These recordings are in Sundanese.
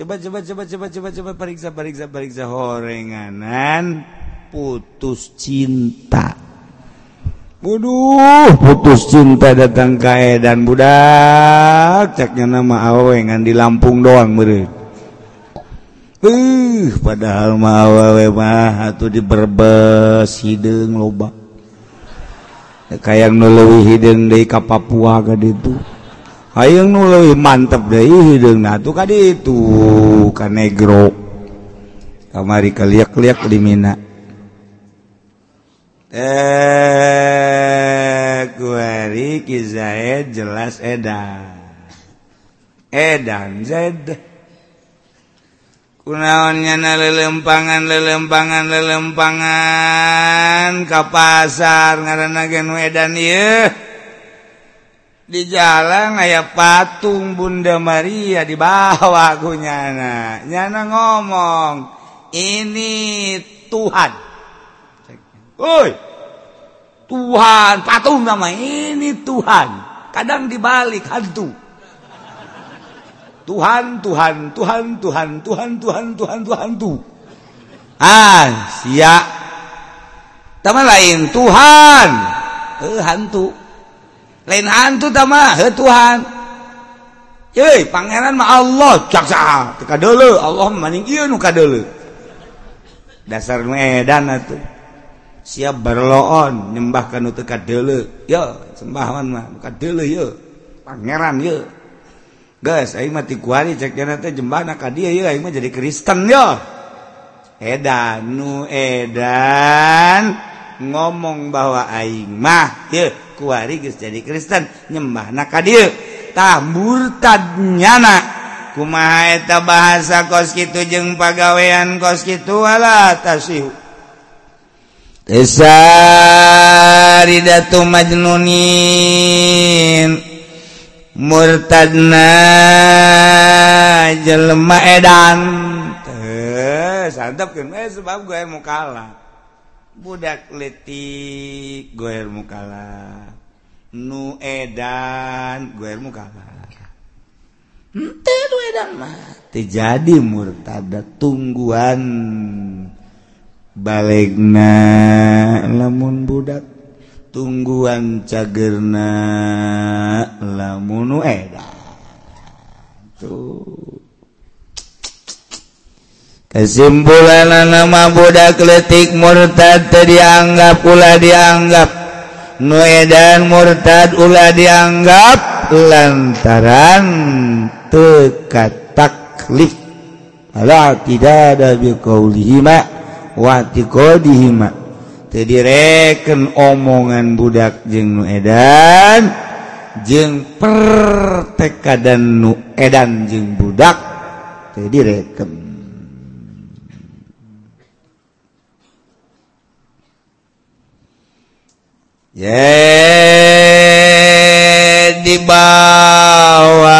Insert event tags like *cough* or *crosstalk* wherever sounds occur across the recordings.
coba coba coba coba coba coba periksa periksa periksa. Horenganan putus cinta. Waduh putus cinta datang kae dan budak. Caknya nama awengan di Lampung doang beri uh padahal mah awewe mah atuh di Brebes hidung loba. Kayak nuleuwi hidung deui ka Papua ka ditu hayang nu leuwih mantep deui hideungna tuh ka ditu ka negro. Kamari kaliak-liak di Mina. Eh, kuari Ki Zaid e jelas edan. Edan Zaid. Kunaonnya na lelempangan lelempangan lelempangan ka pasar ngaranna geun edan ieu. Di jalan aya patung Bunda Maria di bawah ku nyana nyana ngomong ini Tuhan. Woi Tuhan patung nama ini Tuhan. Kadang dibalik hantu. Tuhan Tuhan Tuhan Tuhan Tuhan Tuhan Tuhan Tuhan tuh. Ah siap Tama lain Tuhan. Eh hantu lain hantu tamah Tuhan. Yey, pangeran mah Allah caksa teka dulu Allah maning iya nuka dulu dasar medan itu siap berloon nyembahkan teka dulu yo sembahan mah nuka dulu yo pangeran yo Guys, aing mati kuari cek jana teh jembah ka dia yo aing mah jadi Kristen yo. Edan nu edan. ngomong bahwa aing mah ye kuari geus jadi Kristen nyembahna ka dieu. Tah murtad nyana. Kumaha eta bahasa kos kitu jeung pagawean kos gitu wala tasihudatu majnunin. Murtadna jelma edan. Eh, sebab gue mau kalah. budak letik goer mukala. Nu edan goer mukala. Hmm, Ente edan mah. Jadi murtada tungguan. Balegna lamun budak. Tungguan cagerna lamun nu edan. Tuh. kesimpulan nama budak letik murtad dianggap pula dianggap. Nuedan murtad Ulah dianggap lantaran teka taklif ala tidak ada biqaulihima wa tiqadihima reken omongan budak jeng nuedan jeng pertekadan nuedan jeng budak. Jadi reken ye dibawaku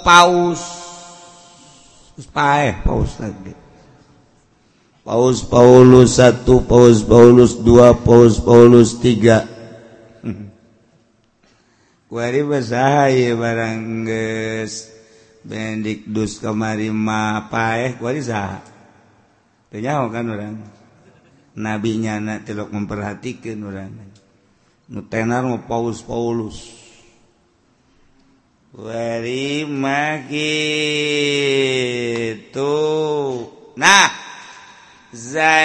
paus. Pae eh, paus lagi. Paus Paulus satu paus Paulus dua paus Paulus tiga. *laughs* Kuari bahasa barang geus bendik dus kamari ma pae eh, kuari sah tanya kan orang nabinya anak telok memperhatikan orang nutenar mau Paulus Paulus wari makitu. Nah Zaid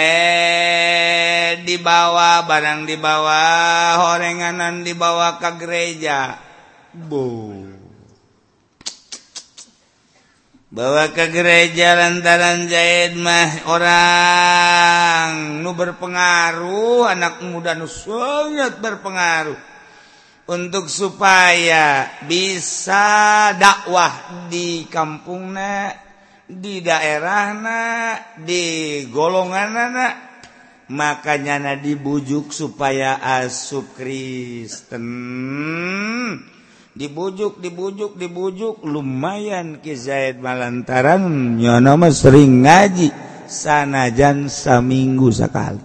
dibawa barang dibawa horenganan dibawa ke gereja. Boom bawa ke gereja lantaran Zaid mah orang. Nu berpengaruh anak muda nu sangat berpengaruh. Untuk supaya bisa dakwah di kampungnya di daerahnya di golongannya makanya na dibujuk supaya asup Kristen. dibujuk dibujuk dibujuk. Lumayan Ki Zaid malantaran nyonoma sering ngaji sanajan seminggu sekali.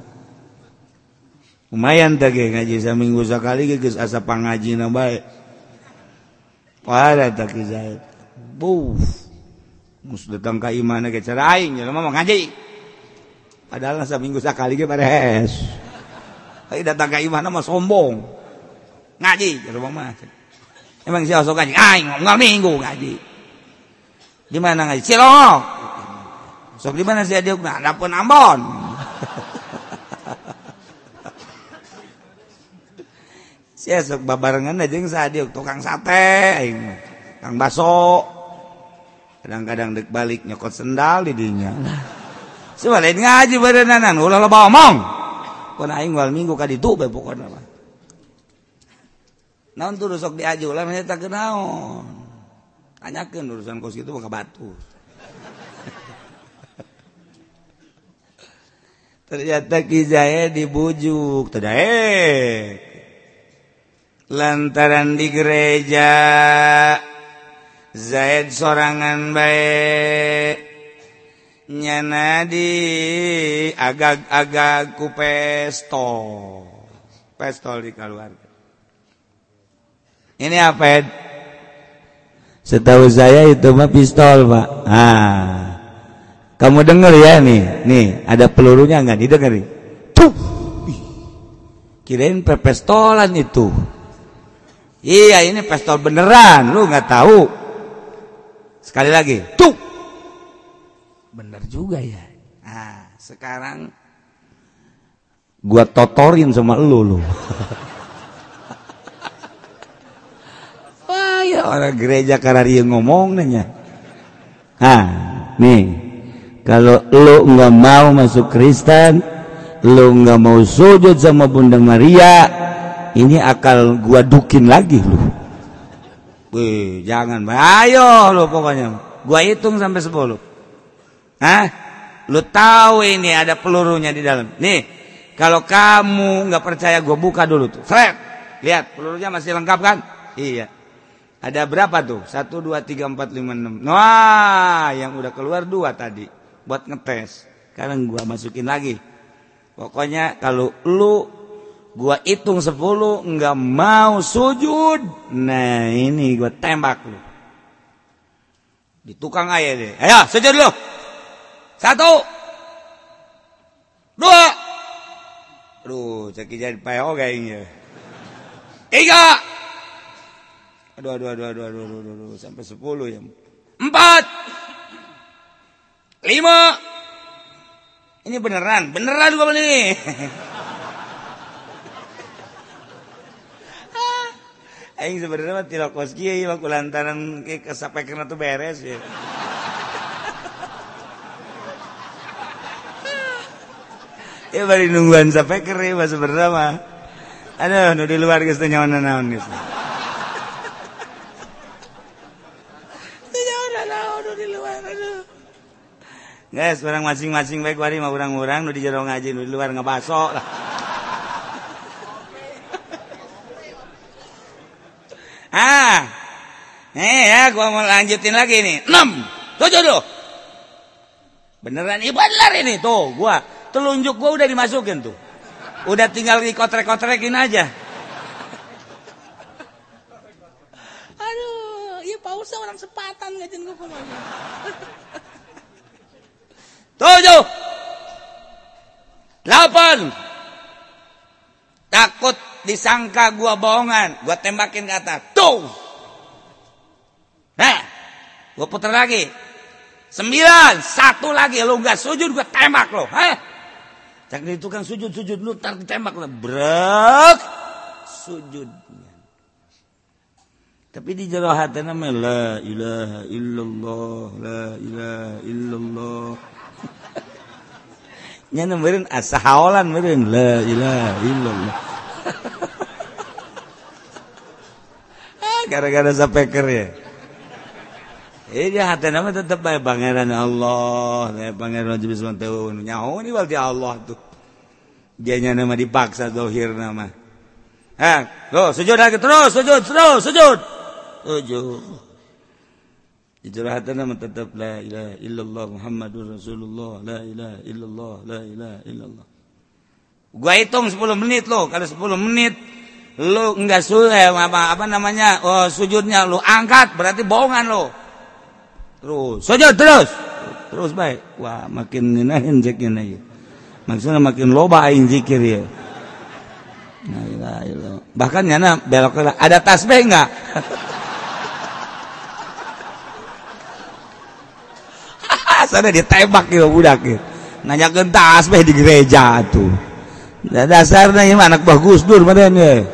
Lumayan teh ngaji saminggu sekali geus asa pangajina bae. Wala ta Ki Zaid. Buh mus datang ka imana ge cara aing jelema mah ngaji. Padahal seminggu sekali ge beres. Ayo datang ke imana mah sombong. Ngaji jelema mah. Emang si sok ngaji? Aing ngomong minggu ngaji. Di mana ngaji? Cilok. Sok di mana *laughs* si Adiuk? Nah, dapun Ambon. si sok babarengan aja yang si tukang sate, aing tukang baso. Kadang-kadang dek balik nyokot sendal di dinya. Sebalik ngaji badan ulah lo bawa omong. Kau aing wal minggu kadi tuh pokoknya itu sok diaju tanyakan urusan kos itu batu. *laughs* Ternyata Kijaya dibujuk terdaik lantaran di gereja Zaid sorangan baik. Nyana di agak-agak ku pesto. Pestol di keluarga ini apa setahu saya itu mah pistol pak. Ah. Kamu dengar ya nih. Nih ada pelurunya nggak? Didengar tuh. Kirain pepestolan itu. Iya ini pistol beneran, lu nggak tahu. Sekali lagi, tuh. Bener juga ya. Nah, sekarang gua totorin sama lu lu. *laughs* Wah, ya orang gereja karena ngomong nanya. Nah, nih. Kalau lu nggak mau masuk Kristen, lu nggak mau sujud sama Bunda Maria, ini akal gua dukin lagi lu. Wih, jangan. Ayo lu pokoknya. Gua hitung sampai 10 Hah? lu tahu ini ada pelurunya di dalam. Nih kalau kamu nggak percaya gua buka dulu tuh. Fred lihat pelurunya masih lengkap kan? Iya ada berapa tuh? Satu dua tiga empat lima enam. Wah yang udah keluar dua tadi. Buat ngetes. Sekarang gua masukin lagi. Pokoknya kalau lu gua hitung 10 nggak mau sujud. Nah ini gua tembak lu. Di tukang ayah deh. Ayo sujud lu. Satu. Dua. Aduh cek jadi PO kayaknya. Tiga aduh aduh aduh aduh aduh aduh, aduh, aduh. sampai sepuluh ya empat lima ini beneran beneran gua nih *laughs* Aing sebenarnya mah tidak kos kiai mah kulantaran sampai kena tuh beres ya. *laughs* ya bari nungguan sampai kere mah sebenarnya mah. Aduh, nu di luar geus teu nyaon naon geus. Teu nyaon naon nu di luar aduh. Guys, orang masing-masing baik wari mah urang-urang nu di jero ngaji nu di luar ngabaso lah. *laughs* Ah, eh ya, gua mau lanjutin lagi nih. Enam, tujuh tuh. Beneran ibadah ini tuh, gua telunjuk gua udah dimasukin tuh. Udah tinggal dikotrek-kotrekin aja. Aduh, iya pausnya orang sepatan ngajin gua ke mana. *laughs* Tujuh. Delapan. Takut disangka gua bohongan, gua tembakin ke atas. Tuh. Nah, gua putar lagi. Sembilan, satu lagi lu gak sujud gua tembak lo. Hah? Cak itu kan sujud sujud lu tar ditembak lo. Brek. Sujudnya. Tapi di jero hati nama la ilaha illallah, la ilaha illallah. nya meureun asahaolan meureun la ilaha illallah gara-gara sapeker ya Iya hati nama tetap baik pangeran Allah, pangeran Jibril Subhanahu Nyaho ini berarti Allah tuh. Dia nama dipaksa dohir nama. Eh, lo sujud lagi terus, sujud terus, sujud, sujud. Nama tetap la ilaha illallah Muhammadur Rasulullah, la ilaha illallah, la ilaha illallah. Gua hitung 10 menit lo, kalau 10 menit lu enggak sudah apa apa namanya oh, sujudnya lu angkat berarti bohongan lo. Terus saja terus. Terus baik. Wah makin maksudnya makin lobadzikir ya. Bahkan belok ada tas enggak *laughs* sana ditembak gitu budak gitu. Nanya tas beh di gereja tuh. Nah, dasarnya anak bagus Dur madan ya.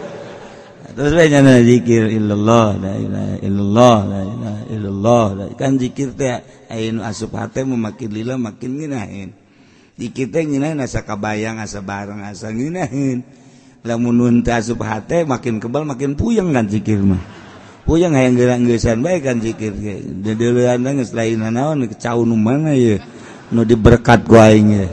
Terus beh nyana zikir illallah la ilaha illallah la ilaha illallah. Kan zikir teh ayeun asup hate makin lila makin nginahin. Zikir teh nginahin asa kabayang asa bareng asa nginahin. Lamun nun asup hate makin kebal makin puyeng kan zikir mah. Puyeng yang gerak-gesan baik kan zikir. Jadi selain naon kecau nu mana ya nu diberkat gua ini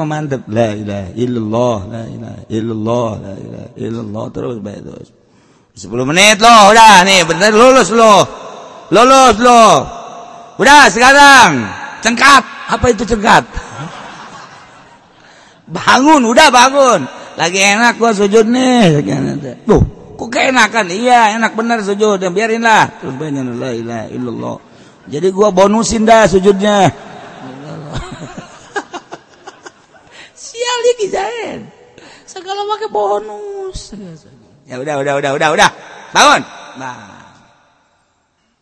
mantap la ilaha illallah la ilaha illallah la ilaha illallah terus baik terus. 10 menit loh udah nih bener lulus loh. Lulus loh. Udah sekarang. Cengkat. Apa itu cengkat? Bangun udah bangun. Lagi enak gua sujud nih tuh kok keenakan? Iya enak bener sujud. Ya biarin lah terus banyak la ilaha illallah. Jadi gua bonusin dah sujudnya. *laughs* Segala pakai bonus. Ya udah udah udah udah udah. Bangun. Nah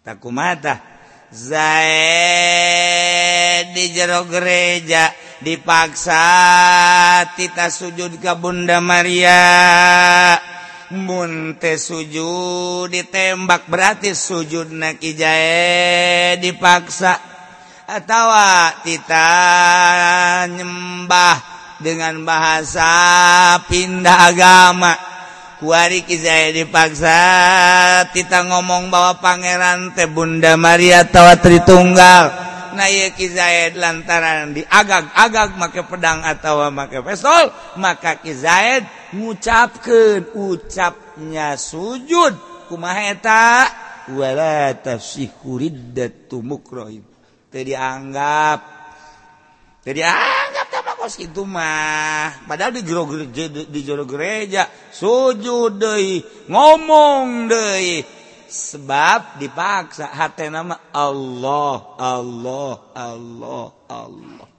takumata. Zaid di jero gereja. Dipaksa kita sujud ke Bunda Maria munte sujud ditembak berarti sujud naki jae dipaksa. Atau kita nyembah dengan bahasa pindah agama. Kuari Kizai dipaksa kita ngomong bahwa pangeran teh Bunda Maria tawa Tritunggal. Iya Kizaid lantaran di agak-agak make pedang atau make pistol maka Kizaid ngucapkan ucapnya sujud. Kumaeta wala tafsihuridatumukrah jadi dianggap. Jadi dianggap sama kos itu mah. Padahal di jero di jero gereja sujud deui ngomong deui. Sebab dipaksa hati nama Allah Allah Allah Allah.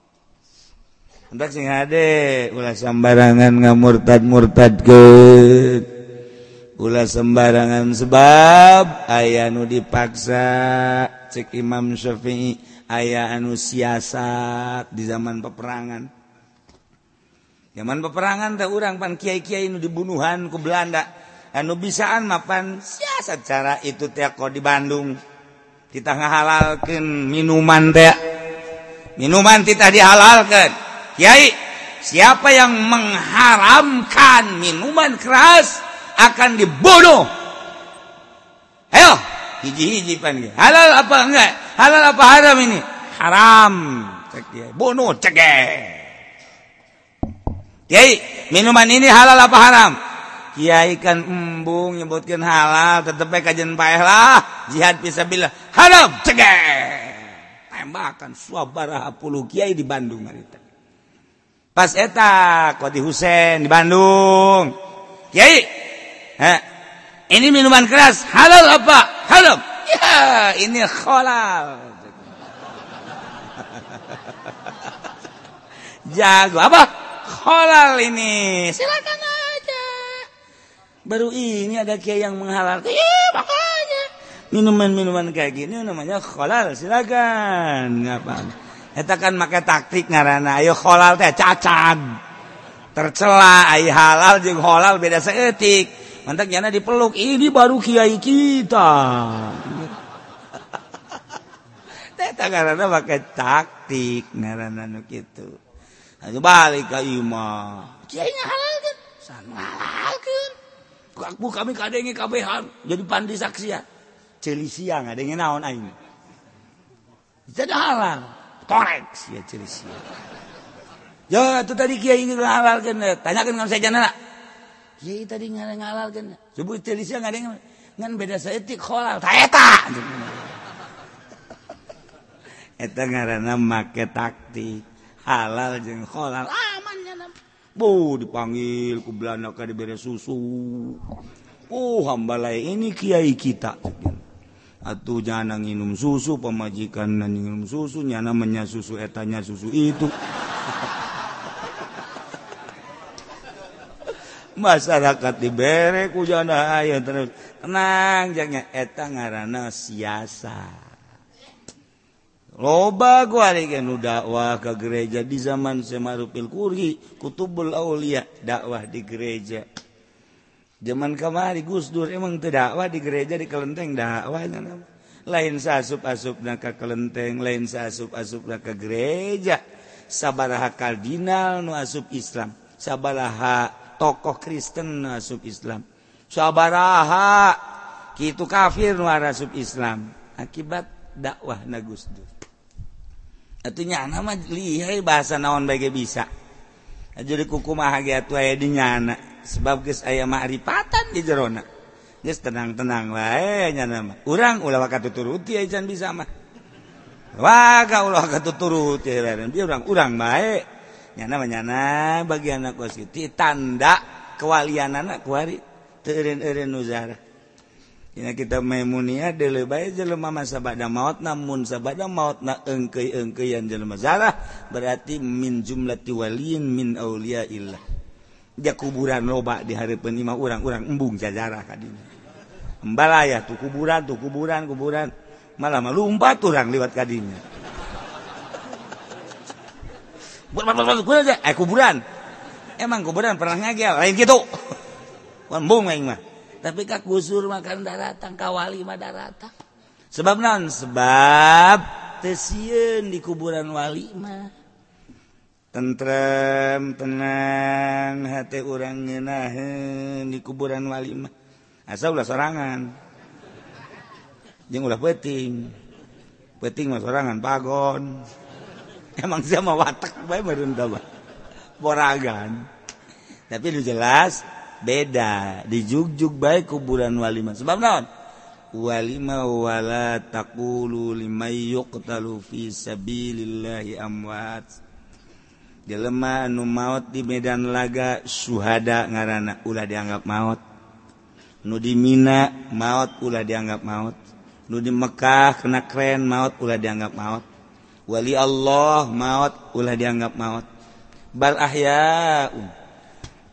hendak sing hade ulah sembarangan ngamurtad murtad ke ulah sembarangan sebab aya nu dipaksa. Cek Imam Syafi'i aya anu siasat di zaman peperangan. Zaman peperangan tak urang pan kiai-kiai nu dibunuhan ku Belanda. Anu bisaan mapan siasat cara itu teh kok di Bandung. Kita ngahalalkan minuman teh. Minuman kita dihalalkan kiai siapa yang mengharamkan minuman keras akan dibunuh. Ayo hiji-hiji pan halal apa enggak? Halal apa haram ini? Haram. Cek bunuh cegeh Kyai minuman ini halal apa haram? Kiai kan embung nyebutkan halal tetep kajian paeh lah jihad bisa bila haram cegeh tembakan suabaraha puluh kiai di Bandung marita pas eta Kodi Husen di Bandung. Kiai ini minuman keras halal apa? Haram. Ya ini halal. *laughs* Jago apa? Halal ini. Silakan aja. Baru ini ada kiai yang menghalalkan. Iya makanya. Minuman-minuman kayak gini namanya halal. Silakan. Ngapa Eta kan make taktik ngarana ayo halal teh cacat. Tercela ai halal jeung halal beda seetik. Mantak nyana dipeluk ini baru kiai kita. *laughs* Eta ngarana make taktik ngarana nu kitu. Nah, ayo balik ka imah. Kiai Sangat halal, kan? kan. Kakbu kami kadenge kabehan jadi pandi saksi ya, siang ada yang naon aing. Jadi halal. koreks ya ciri sia. Ya itu tadi kiai ini ngalalkeun tanyakeun kan saya jana. Kiai tadi ngalalkeun. sebut ciri sia ngadeng ngan beda saeutik kholal ta eta. Eta ngaranna make taktik halal jeung kholal aman nya. Bu dipanggil ku Belanda ka dibere susu. Oh hamba lain ini kiai kita. atuh jangan minum susu pemajikan dan minum susu nyana menya susu etanya susu itu. *laughs* Masyarakat dibere ku jana aya terus. Tenang jangan etang ngaana siasa. Loba gua nu dakwah ke gereja di zaman Semarupilkuri kutubul Aulia dakwah di gereja. zaman kamari Gus Dur emang terdakwah di gereja di kelenteng dakwah lain sasup asup na ke kelenteng lain sasup asup na ke gereja. Sabaraha kardinal nu asup Islam. Sabaraha tokoh Kristen nu asup Islam. Sabaraha kitu kafir nu asup Islam. Akibat dakwah na Gus Dur. Atunya nama lihai bahasa naon bagi bisa. Jadi kukumah gitu aya di nyana. sebab guys aya ma'rifatan di jerona. Guys tenang-tenang wanya nama. Urang ulah katuturuti ajan bisa mah. Waga ulah katuturuti dan dia urang urang baik nyana nyana bagian anak kos itu tanda kewalian anak kuari terin erin nuzara Ya kita Maimunia dele bae jelema masa sabada maut namun sabada maut na engkei engkeian jelema zarah berarti min jumlati waliyin min aulia illah. dia kuburan loba di hari penima orang-orang embung jajarah kadinya membalaya tuh kuburan tuh kuburan kuburan. Malah melumpat orang lewat kadinya kuburan aja eh kuburan. Emang kuburan pernah ngagel lain gitu. *laughs* Embung aing mah. Tapi kak gusur makan daratan kawali mah daratan sebab non sebab tesieun di kuburan wali mah. tentrem tenang hati orang ngenahen di kuburan walimah asa ulah sorangan. Jeung ulah peting peting mah sorangan pagon. *laughs* Emang sama watak bae meureun mah poragan tapi nu jelas beda. Dijugjug bae kuburan walimah sebab naon? Walima wala taqulu limayyuqtalu fi sabilillahi amwat. jelemah nu maut di Medan laga suhada ngaran ulah dianggap maut nu di Mina maut ulah dianggap maut nu di Mekkah kena keren maut ulah dianggap maut wali Allah maut ulah dianggap maut bal ahya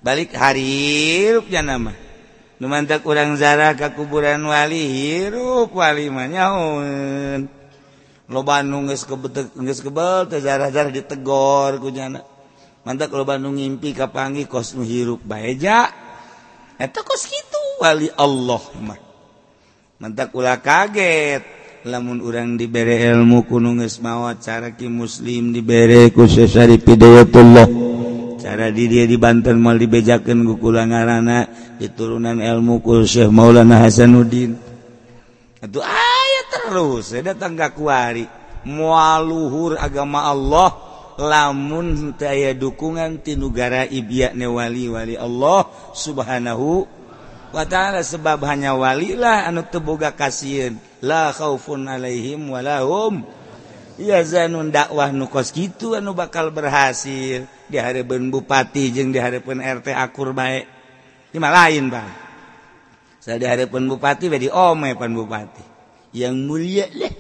balik hari hirupnya nama. Nu mantak urang zara ke kuburan wali hirup wali mah nyaun. lo Bandung kebejarah ditegor kujana mantap kalau Bandung ngimpi kapangi kos nu hirup baja eta kos gitu wali Allah mah. Mantap ulah kaget. Lamun urang dibere ilmu kunu geus mawa cara ki muslim dibere ku Syari Pidayatullah. Cara di dia di Banten mal dibejakeun ku kula diturunan ilmu ku Syekh Maulana Hasanuddin. Atuh terus eh, datang kakuari mualuhur agama Allah lamun daya dukungan tinugara ne wali-wali Allah subhanahu wa ta'ala. Sebab hanya wali lah anu teboga kasihin la khaufun alaihim walahum ya zanun dakwah nukos gitu anu bakal berhasil. Di hadapan bupati jeung di hadapan RT akur baik lima lain bang. Saya di hadapan bupati jadi ome pan bupati. Yang mulia leh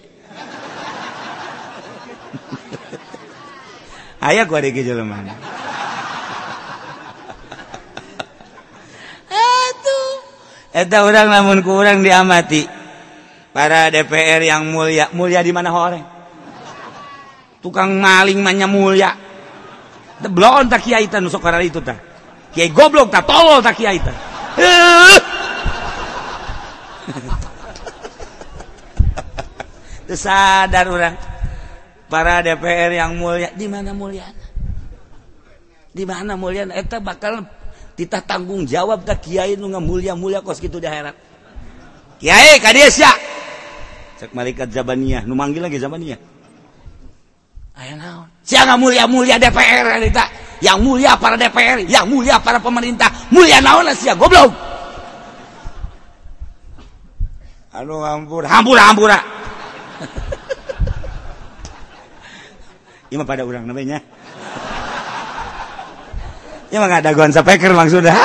ayah gua dek jelema Aduh, eta orang namun kurang diamati. Para DPR yang mulia. Mulia di mana orang tukang maling manya mulia. Belum tak kiaitan nusuk karena itu tak kiai goblok tak tolol tak kiaitan *laughs* sadar orang. Para DPR yang mulia di mana mulia? Di mana mulia? Eta bakal kita tanggung jawab tak kiai nu mulia mulia kos gitu di akhirat. Kiai kadieu sia cek malaikat zabaniyah nu manggil lagi zabaniyah Siapa mulia-mulia DPR kita yang mulia para DPR yang mulia para pemerintah. Mulia naon sia goblok. Anu hampur hampur hampura *laughs* Ima pada orang namanya. Ima nggak ada gonsa peker langsung dah. *laughs*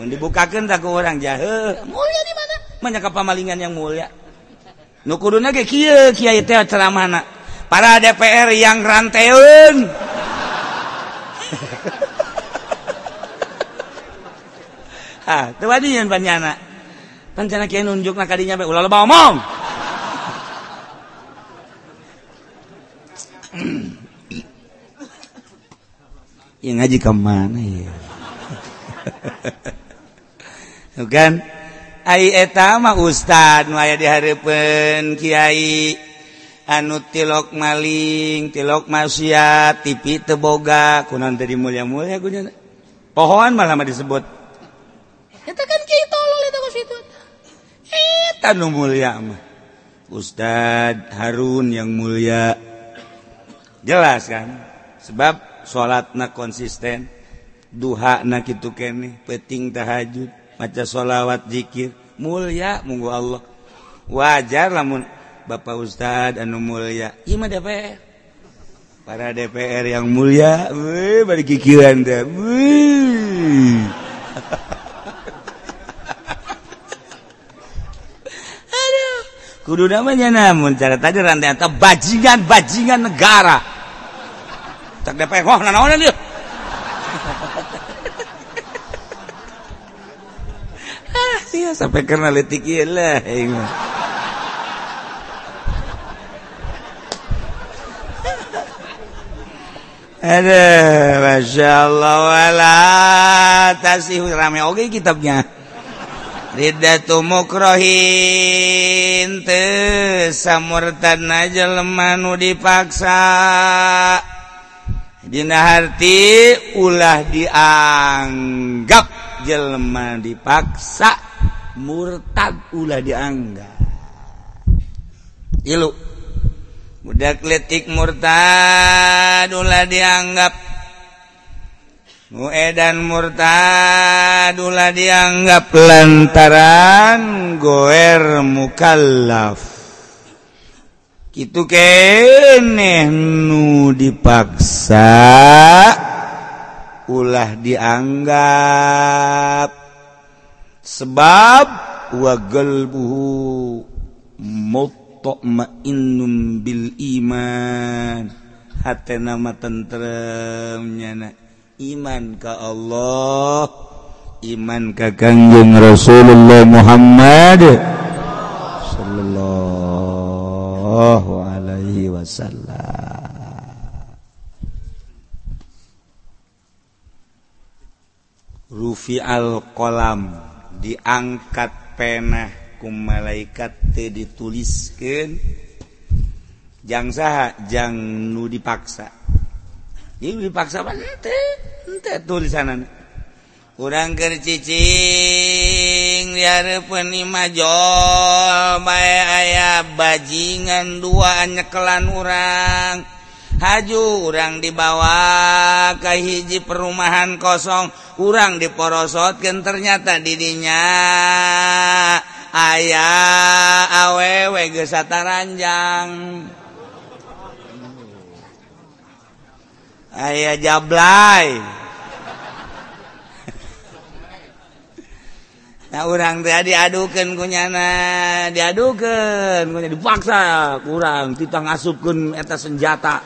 Mun dibukakan tak ke orang jahe. Mulia di mana? Menyangka pamalingan yang mulia. Nukuruna ke kia kiai teh ceramahna. Para DPR yang ranteun. *laughs* ah, tuh tadi yang banyana. rencana kieu nunjuk na kadinya bae ulah loba omong. *clears throat* Ya ngaji ke mana ya? *laughs* Kan? Ai eta mah ustad nu aya dihareupeun kiai. Anu tilok maling tilok maksiat tipi teboga kunan tadi mulia-mulia kunya pohon malah mah disebut. Eta kan kiai tolol eta kos itu etan mulia mah. Ustadz Harun yang mulia. Jelas kan? Sebab salatna konsisten duha na kitu keneh peting tahajud maca sholawat dzikir mulia munggu Allah. Wajar lamun Bapak Ustadz anu mulia. Ieu mah DPR para DPR yang mulia weh balik kikiran teh kudu namanya namun cara tadi rantai atau bajingan bajingan negara. Tak DPR wah nanaonan dia. Sampai karena letik lah ada masya Allah wala tasih rame oke kitabnya Ridato mukrohin teu samurtadna jelema nu dipaksa. Dina harti ulah dianggap jelema dipaksa murtad ulah dianggap. Ilu budak letik murtad ulah dianggap muedan murtadlah dianggap lantaran goer mukallaf. Itu keneh nu dipaksa ulah dianggap. Sebab wagelbuhu mutmainnum bil iman. Hatena nama tentremnya nak. Iman ka Allah iman ka kanjeng Rasulullah Muhammad sallallahu alaihi wasallam. Rufi al-qalam diangkat pena ku malaikat teu dituliskeun. Jang saha? Jang nu dipaksa dipaksa tulisan kurang kercicing penimajjo bay aya bajingan dua nyekelan urang haju urang dibawa ke hiji perumahan kosong urang diporosotkan ternyata didinya ayaah awewe gesata ranjang ayah jablay. Nah urang teh diadukeun kunyana diadukeun kunyana dipaksa kurang kita ngasupkeun eta senjata.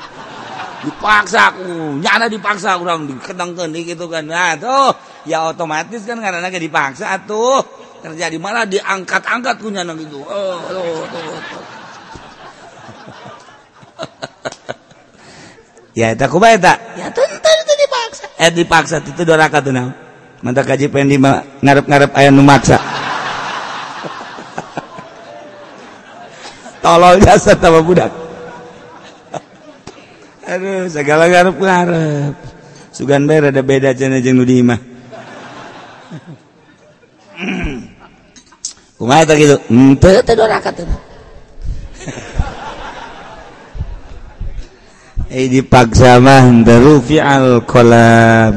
Dipaksa ku nyana dipaksa orang diketengkeun gitu kan. Nah tuh ya otomatis kan karena nggak dipaksa tuh terjadi malah diangkat-angkat ku nyana gitu. Oh, tuh. *laughs* ya itu kumaha eta ya tentu itu dipaksa eh dipaksa itu doraka tuh nah mantap kaji pendi ngarep-ngarep aya nu maksa *laughs* tolol jasa sama budak *laughs* Aduh, segala garap garap. Sugan bayar ada beda cina jeng nudi mah. *laughs* Kumaha tak gitu? Ente teh doraka teh. Eh dipaksamahrufialkolam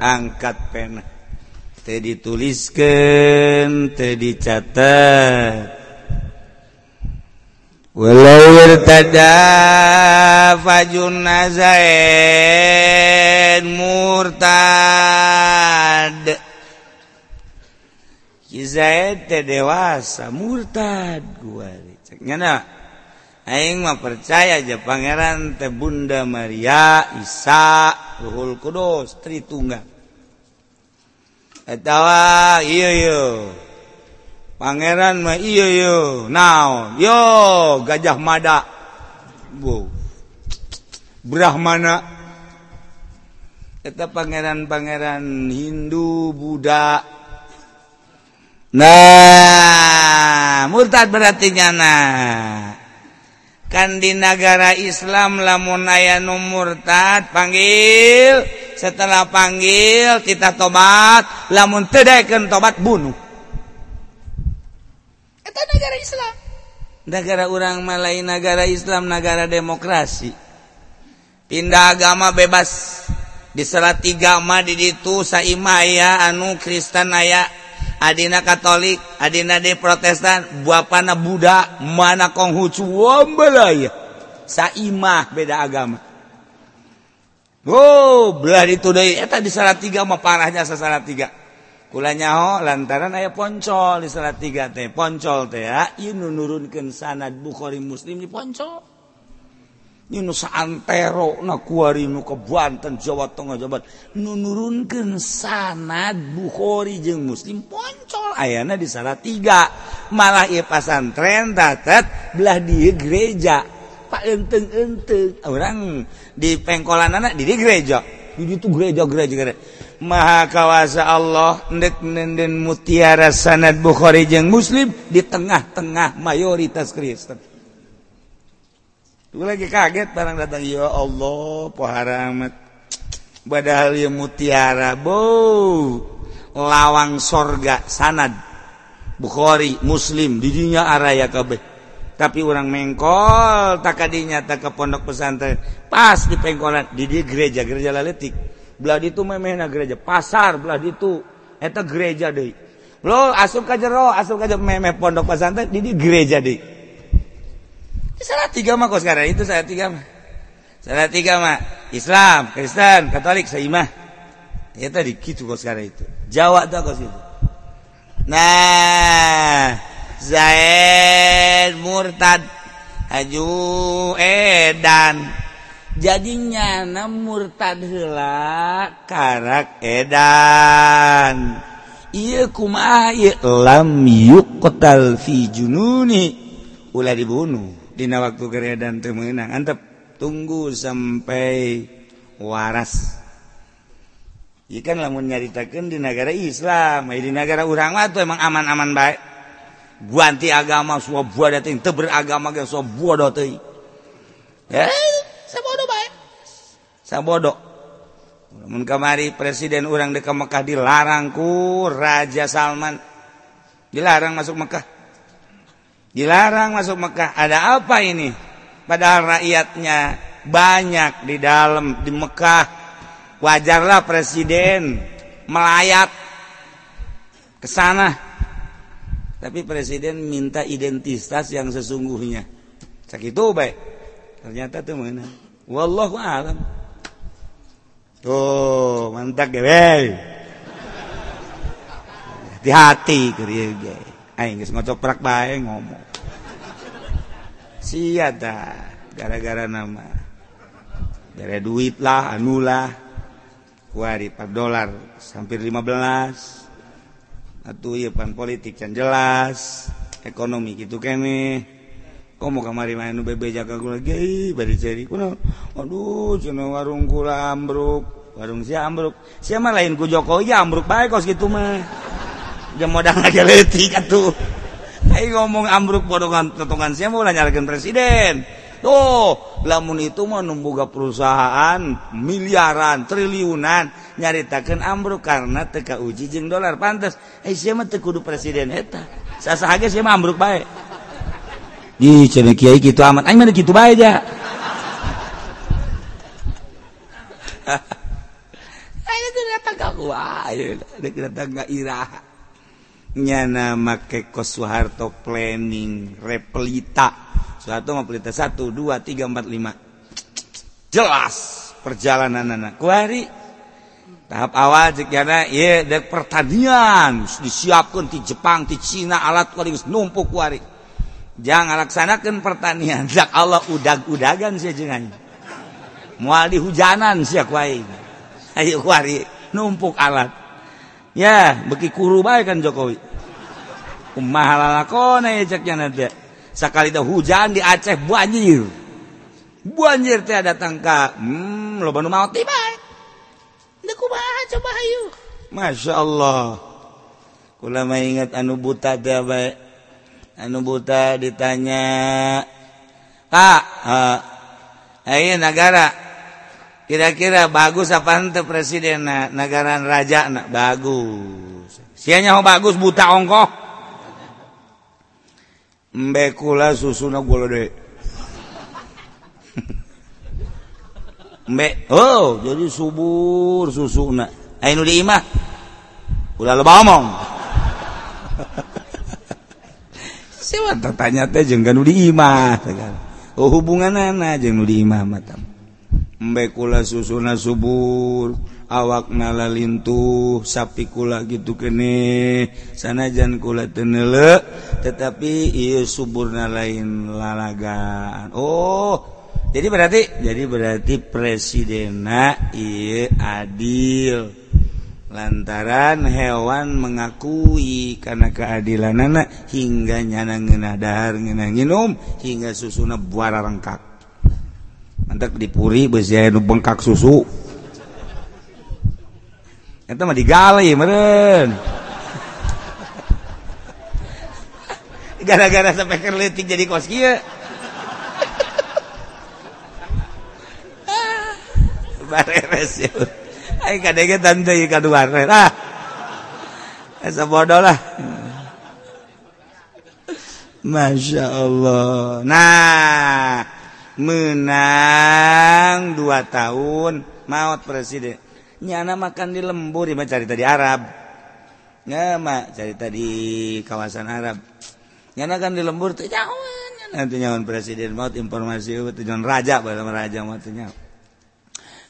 angkat pena teh dituliskan teh dicatat. Walawir tada fajun nazain murtad. Teh dewasa murtad gua. Cek nyana Aing mah percaya aja Pangeran teh Bunda Maria, Isa, Ruhul Kudus, Tritunggal. Etawa iyo. Pangeran mah iya yo. Naon? Yo Gajah Mada. Bu. Brahmana. Eta pangeran-pangeran Hindu, Buddha. Nah, murtad berarti nyana. kan di negara Islam lamun aya nu murtad panggil. Setelah panggil kita tobat. Lamun tedaikeun tobat bunuh. Eta negara Islam. Negara orang malai negara Islam negara demokrasi. Pindah agama bebas. Di salah tiga ma di ditu saimaya anu Kristen aya Adina Katolik Adina di Protestan buapana Buddha mana Konghucu wambelaya saimah beda agama. Oh belah itu deui eta di Salatiga mah parahnya sa Salatiga. Kula nyaho lantaran aya poncol di Salatiga teh. Poncol teh ya ieu nurunkeun sanad Bukhari Muslim di poncol. saantero nakuariu kebuanten Jawa Tengah jabat nunurunkan sanad Bukhari jeung muslim poncol. Ayana di salah tiga. Malah ia pasantren datat belah di gereja. Pak enteng enteng orang di pengkolan anak di gereja. Jadi itu gereja gereja gereja. Maha kawasa Allah ndek nenden mutiara sanad Bukhari jeung muslim di tengah-tengah mayoritas Kristen. Tuh lagi kaget barang datang ya Allah poharamat badal ya mutiara bo lawang sorga sanad. Bukhari Muslim didinya araya kabeh. Tapi orang mengkol tak kadinya tak ke pondok pesantren. Pas di pengkolan di di gereja gereja laletik. Belah itu memehna gereja pasar belah itu eta gereja deh lo asup ka jero asup ka jero memeh pondok pesantren di di gereja deh salah tiga mah kok sekarang. Itu salah tiga mah. Salah tiga mah. Islam Kristen Katolik Saimah ya tadi gitu kok sekarang itu. Jawa tuh kok situ. Nah Zaid murtad Aju edan. Jadinya na murtad hela karak edan. Iya kumaha? Lam yuqtal fi jununi. Ulah dibunuh waktu dan temenang Antep tunggu sampai waras. Ikan lamun nyaritakan di negara Islam. Di negara urang tuh emang aman-aman baik ganti agama semua buah datang beragama ke semua buah dotai ya? Sabodo baik sabodo. Namun kemari presiden orang dekat Mekah dilarangku Raja Salman. Dilarang masuk Mekah dilarang masuk Mekah. Ada apa ini? Padahal rakyatnya banyak di dalam di Mekah. Wajarlah presiden melayat ke sana. Tapi presiden minta identitas yang sesungguhnya. Sakit itu baik ternyata tuh mana? Wallahu alam. Tuh mantap ya hati-hati kerja ngocok baik ngomong siata gara-gara nama. Dari duitlah anulah kuari 4 dolar hampir 15 atuh ieu pan politik yang jelas. Ekonomi gitu kene. Kok mau kamari main bebe jaga gula gei bari ceri kuno aduh cenah warung kula ambruk warung si ambruk. Sia mah lain ku Jokowi ya ambruk bae kos gitu mah. Jam modal aja atuh. Ayo ngomong ambruk podongan totongan saya mau nyalakan presiden. Tuh, lamun itu mah numbuga perusahaan miliaran, triliunan nyaritakan ambruk karena teka uji jeng dolar pantas. Eh saya mah kudu presiden eta. Sasa aja saya mah ambruk baik. Di cenah kiai gitu amat. Aing mah gitu baik aja. Ayo datang ke gua, datang ke iraha. nyana make kos Soeharto planning replita. Soeharto replita. Satu dua tiga empat lima. Jelas perjalanan anak kuari tahap awal jekana ya dek pertanian. Disiapkan di Jepang di Cina alat kuari numpuk kuari jangan laksanakan pertanian. *laughs* Zak Allah udag udagan sih jangan mual di hujanan sih kuari *laughs* ayo kuari numpuk alat. ya beki kuru baik kan Jokowi. Sekali hujan di Aceh banjir banjir teh datang ke hmm, lo mau tiba coba ayo Masya Allah. Ulama ingat anu buta dia baik anu buta ditanya Kak ah, ah, ayo nagara? kira-kira bagus apa ente presiden? Na, negara raja na, bagus. Sianya oh bagus buta ongkoh. Mbekulah susu, susuna gula deh *laughs* mbe oh jadi subur susuna. Ayo di imah udah lebah omong. *laughs* Siapa tanya teh jenggan di imah kan? oh hubungan anak jeng di imah matam mbekula susuna subur awak nala lintuh sapi kula gitu kene. Sanajan kula tenele tetapi iya suburna lain lalagaan. Oh jadi berarti jadi berarti presidena iya adil. Lantaran hewan mengakui karena keadilan anak hingga nyana ngenah dahar ngenah nginum hingga susuna buara rengkak. Entek dipuri beusi nu bengkak susu. Eta mah digali meureun. *laughs* Gara-gara sampai kerletik jadi kos kieu. *laughs* Bareres ya. Ai kadege tante ieu kaduan. Ah. Asa bodoh lah. Masya Allah. Nah, menang dua tahun. Maut presiden. Nyana makan di lembur ya cerita di Arab. Nggak mak cerita di kawasan Arab. Nyana kan di lembur tuh jauh nanti nyawan presiden. Maut informasi itu nyawan raja bahasa raja maut nyawan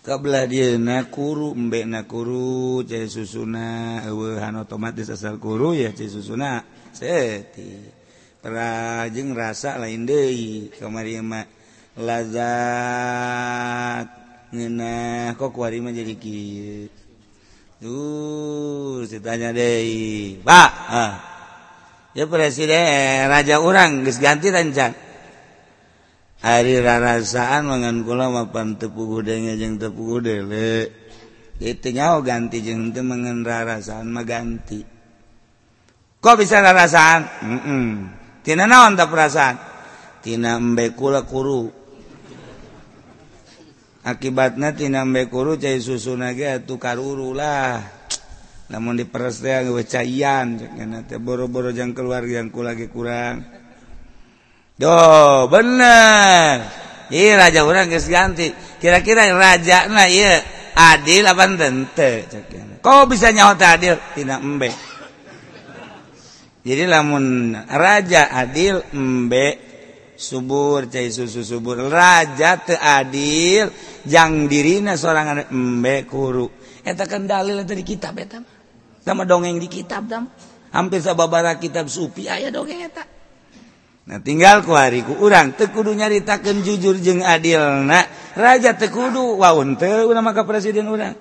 kebelah dia nakuru na nakuru cai susuna ewehan otomatis asal kuru ya cai susuna. Seti perajeng rasa lain deh kemarin mak lazat. Ngena kok kuari mah jadi kieu? Tuh ditanya deui. Pak ah. ya presiden raja orang geus ganti rancang. Hari rarasaan mangan kula mapan puguh gudengnya jeung tepung dele itu nyaho ganti jeung teu mangan rarasaan mah ganti. Kok bisa rarasaan? Mm -mm. tina naon teu perasaan? Tina embe kula kuru. akibatnya tinambekuru ca susu naga tu karurulah namun diperes wecayan boro-boro yang keluar yangku lagi kurang. Do bener. Iya raja orang guys ganti. Kira-kira raja na iya adil apa tente kau bisa nyawa adil? Tidak embe. Jadi lamun raja adil embe. subur cai susu subur. Raja teadil yang dirina seorang embe kuru. Eta kan dalil tadi kitab eta sama dongeng di kitab tam hampir sababara kitab supi aya dongeng eta. Nah tinggal ku hari ku urang teu kudu nyaritakeun jujur jeung adilna. Raja teu kudu waun teu urang ka presiden urang.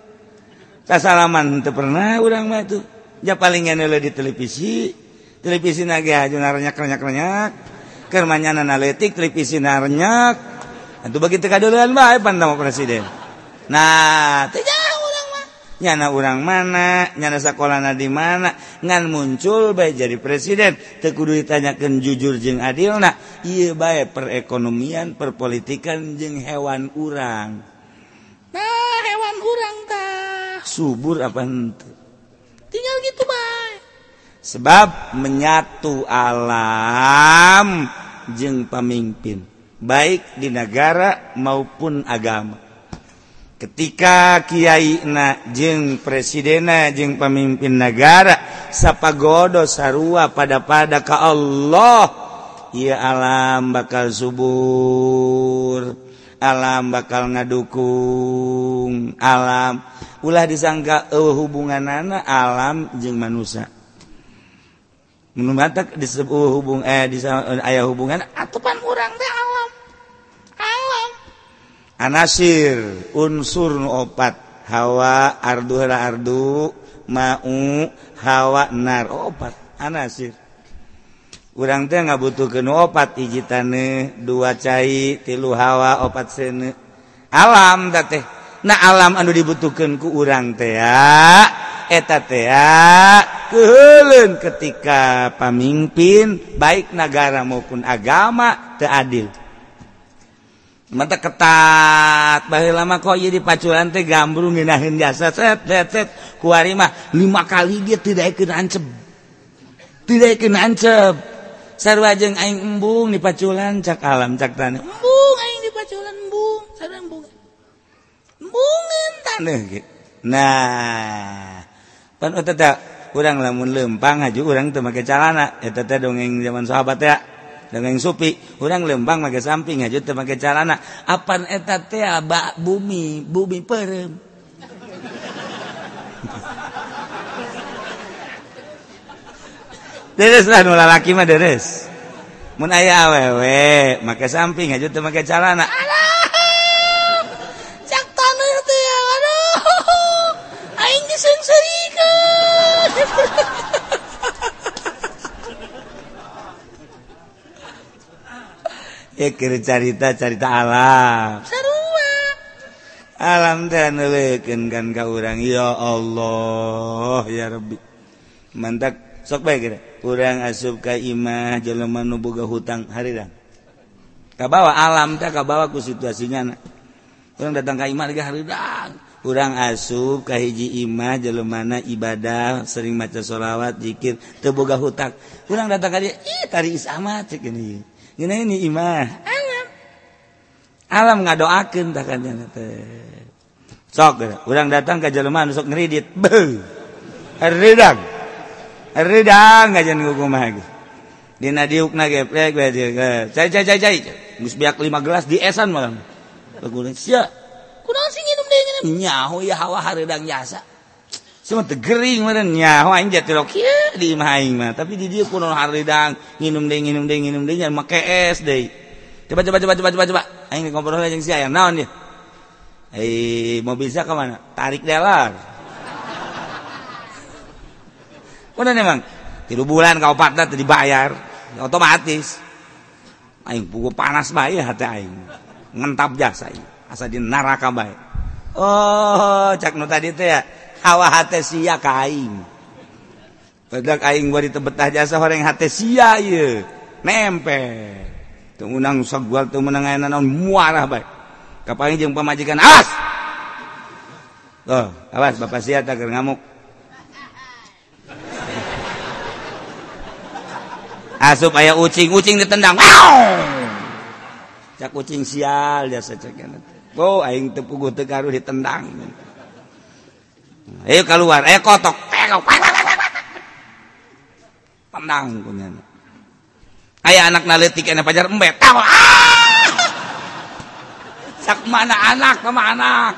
Kasalaman teu pernah urang mah tuh ja palingan di televisi. Televisi nage haju narnya renyak-renyak kermanya analitik televisinarnya itu bagi tekadulan baik eh, pantau presiden. Nah tidak nyana orang mana nyana sekolahna di mana. Ngan muncul baik jadi presiden. Tekudu ditanyakan jujur jeng adil nah iya baik perekonomian perpolitikan jeng hewan urang. Nah hewan urang tah. Subur apa ente tinggal gitu baik sebab menyatu alam. jeung pemimpin baik di negara maupun agama. Ketika Kyai na jeung presidena jeung pemimpin negara sapagodo sarua pada pada ke Allah. Ia alam bakal subur alam bakal ngadukung alam. Ulah disangka eh hubungan anak alam jeung manusia. mata disebut hubung eh di ayah hubungan atupan orang teh alam. Alam. Anasir unsur nu opat. Hawa ardu hela ardu. Mau hawa nar. Oh, opat. Anasir. Urang teh ngabutuhkeun opat. Hiji taneuh dua cai tilu hawa opat seuneu alam da teh. Nah alam anu dibutuhkeun ku urang teh ya. etaTA kehelun ketika pamimpin baik negara maupun agama teadil mata ketat bahwa lama kok jadi paculan teh gambru nginahin jasa set set set. Kuari mah lima kali dia tidak ikut ancep. Tidak ikut ancep. Sarwa jeung aing embung di paculan cak alam cak tanah. Embung aing di paculan embung. Sarwa embung. Embungan tanah gitu nah pan eta kurang lamun lempang haju urang teu make calana. Eta teh dongeng zaman sahabat ya dongeng supi. Urang lempang make samping haju teu make calana. Apan eta teh ba bumi bumi perem. Deres lah nu laki mah deres. Mun aya awewe make samping haju teu make calana. Alah! Eh, kiri carita carita alam. Alam dan nulekin kan ka urang. Ya Allah ya Rabbi. Mantak sok baik kira. Urang asup ka imah jelema nu boga hutang harirang kabawa alam teh kabawa ku situasinya urang datang ka imah lagi harirang urang asup ka hiji imah jelemana ibadah sering maca sholawat zikir teu boga hutang. Urang datang ka dia ih tari isama cek ini. ini imah. Alam. Nggak doakan teh. Sok urang datang ke jelema sok ngeridit beuh. Ridang. Ridang ngajian kumaha mah dina diukna geprek bae cai cai cai cai. Geus beak 5 gelas di esan malam. Kuring sia. Kunaon sih nginum deui nyaho ya hawa hareudang jasa. Cuma tegering mana ya, nyawa aing jatuh rok ya di imah aing mah. Tapi di dia kuno hari dang nginum deh nginum deh nginum deh nyar make es deh. Coba coba coba coba coba coba. Aing di kompor aja si yang naon dia. Eh, hei mau bisa ke mana? Tarik dealer. Mana nih mang? Tiga bulan kau patah tadi otomatis. Aing buku panas bayar hati aing. Ngentap jasa aing. Asa di naraka bayi Oh, cak nu tadi itu ya. hawa sia ka aing. Pedak aing bari teu betah jasa horeng hate sia ieu nempel teu unang sagwal teu meunang aya naon muarah bae. Kapaling jeung pamajikan awas! Tuh awas bapak sia tak ngamuk. Ah, Asup aya ucing ucing ditendang wow! Cak ucing sial jasa cek oh aing teu puguh teu karuh ditendang. Ayo keluar, ayo kotok. Tenang punya. Ayo anak naletik enak pajar embet. Tahu. Ah! Sak mana anak sama anak.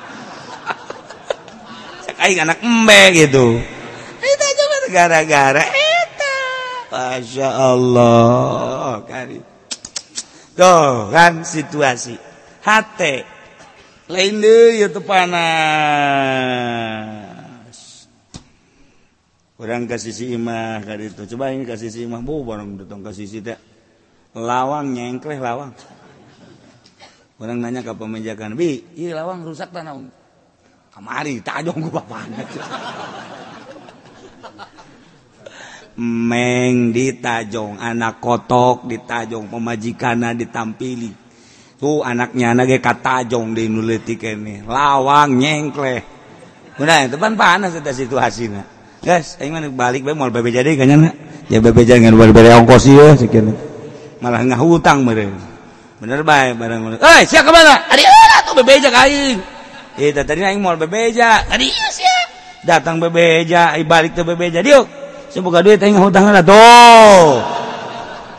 Sak aing anak embe gitu. Itu aja gara-gara itu. Masya Allah. Kari. Tuh kan situasi. Hate. Lain deh ya panas. kurang kasih sisi imah itu coba ini kasih sisi imah bu barang datang kasih sisi teh. Lawang nyengkleh lawang. Orang nanya ke pemenjakan bi iya lawang rusak tanah kamari tajong ku bapaknya meng ditajong anak kotok ditajong pemajikana ditampili. Tuh anaknya anak katajong di nuletik ini lawang nyengkleh. Udah depan pan panas itu situasinya Guys, aing mah balik bae moal babeja deui kanyana. Ya babeja ngan bari ongkos ieu sekian Malah ngahutang meureun. Bener bae barang. Eh, sia ka mana? Ari heula tuh bebe ka aing. eta tadi aing moal babeja. Tadi ieu sia. Datang bebe ai balik teh babeja yuk Semoga duit aing hutangna tuh.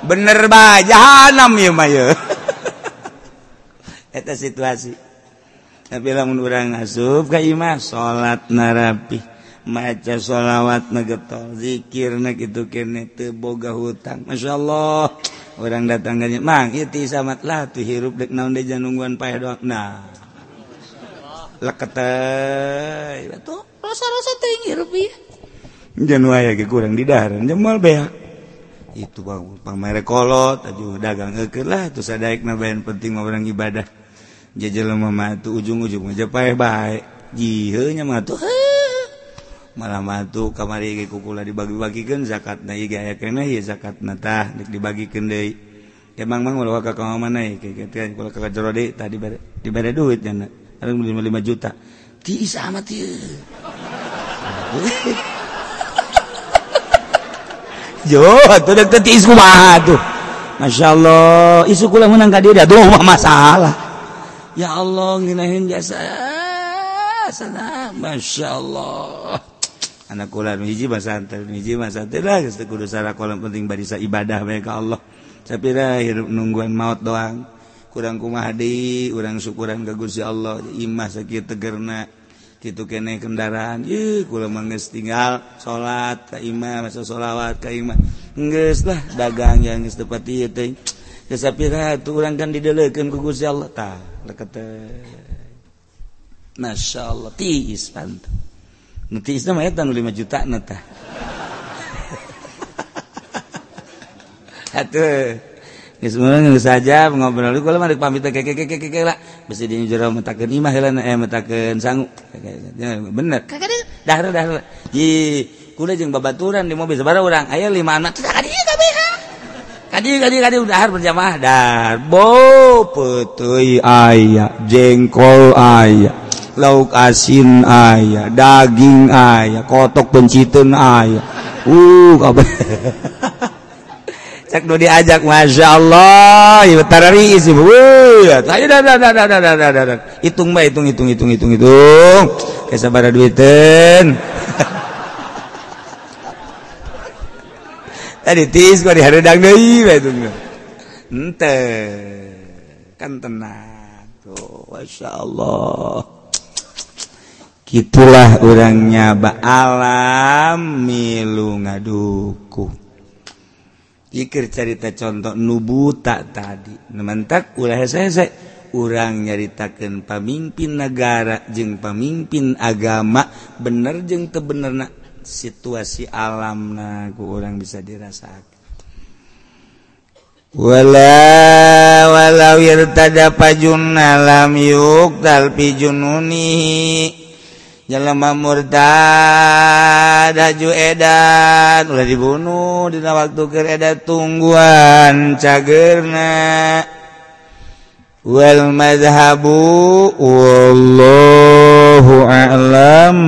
Bener bae jahanam ieu mah ieu. *laughs* Eta situasi. Tapi lamun urang asup ka imah salat narapi. maca sholawat nagetol dzikir na gitu kene teu boga hutang. Masya Allah. Orang datang ganya mang ieu ti lah tuh hirup dek naon deui janungguan paeh doang. Nah. Leket euy rasa-rasa teh hirup ieu jangan ge kurang di daran jemal beak itu bang pamere kolot dagang eukeun lah terus sadaekna bayan penting mah orang ibadah. Jajal mah ujung-ujung aja paeh bae. Jiheunya mah tuh malamatu kamari kukula dibagi-bagikan zakat na zakat natah dibagikan deui emang mang ulah ka ka mana kayak kula ka jero deui tadi dibere duit nya ada beli 5 juta ti sama ti *laughs* Jo, tuh dek teti isku mah tuh. Masya Allah, isu kula menang ka dia doa masalah. Ya Allah, nginahin jasa sana. Masya Allah. hiji kolam penting barisa ibadah ka Allah. Sapira hirup nungguan maut doang. Kurang kumahdi urang syukuran kagusi Allah. Imah sakit tegerna gitu kene kendaraan. Y kula mangges tinggal salat ka imah masa sholawat ka imah. Geus lah dagang yang geus tepat ieu teh. Kesapira tuh urang kan dideuleukeun ku Gusti Allah. Tah leket Masya Allah tiis pantang nanti isna ah. mah eta 5 juta nata atuh. Geus meung geus saja ngobrol kula mah pamit ke ke ke ke lah. Besi di jero metakeun imah heula eh metakeun sangu. Bener. Kagak dah dahar di kula jeung babaturan di mobil sabaraha urang. Aya 5 anak. Kadi kadieu kabeh kadi kadi kadi udah berjamaah. Dah, bo petui ayah jengkol ayah lauk asin ayah daging ayah kotok pencitun ayah uh kabeh *laughs* cek do diajak masya Allah. Iya, Ibu tarari isi. Ya tanya dah dah dah dah dah dah dah hitung hitung hitung hitung hitung hitung. Kayak sabar duiten. *laughs* Tadi tis gua itu ente. Kan tenang. Masya Allah. gitulah orangnya ba alam milu ngaduku. Pikir cerita contoh nubu tak tadi. Nementak ulah saya orang nyaritakan pemimpin negara jeng pemimpin agama. Bener jeng tebener nak situasi alam nah ku orang bisa dirasakan wala walau irtada pajun alam yuk talpi jununi. lemah murtad daju edan. Udah dibunuh di waktu kereda tungguan cagerna. Wal madhabu wallahu a'lam.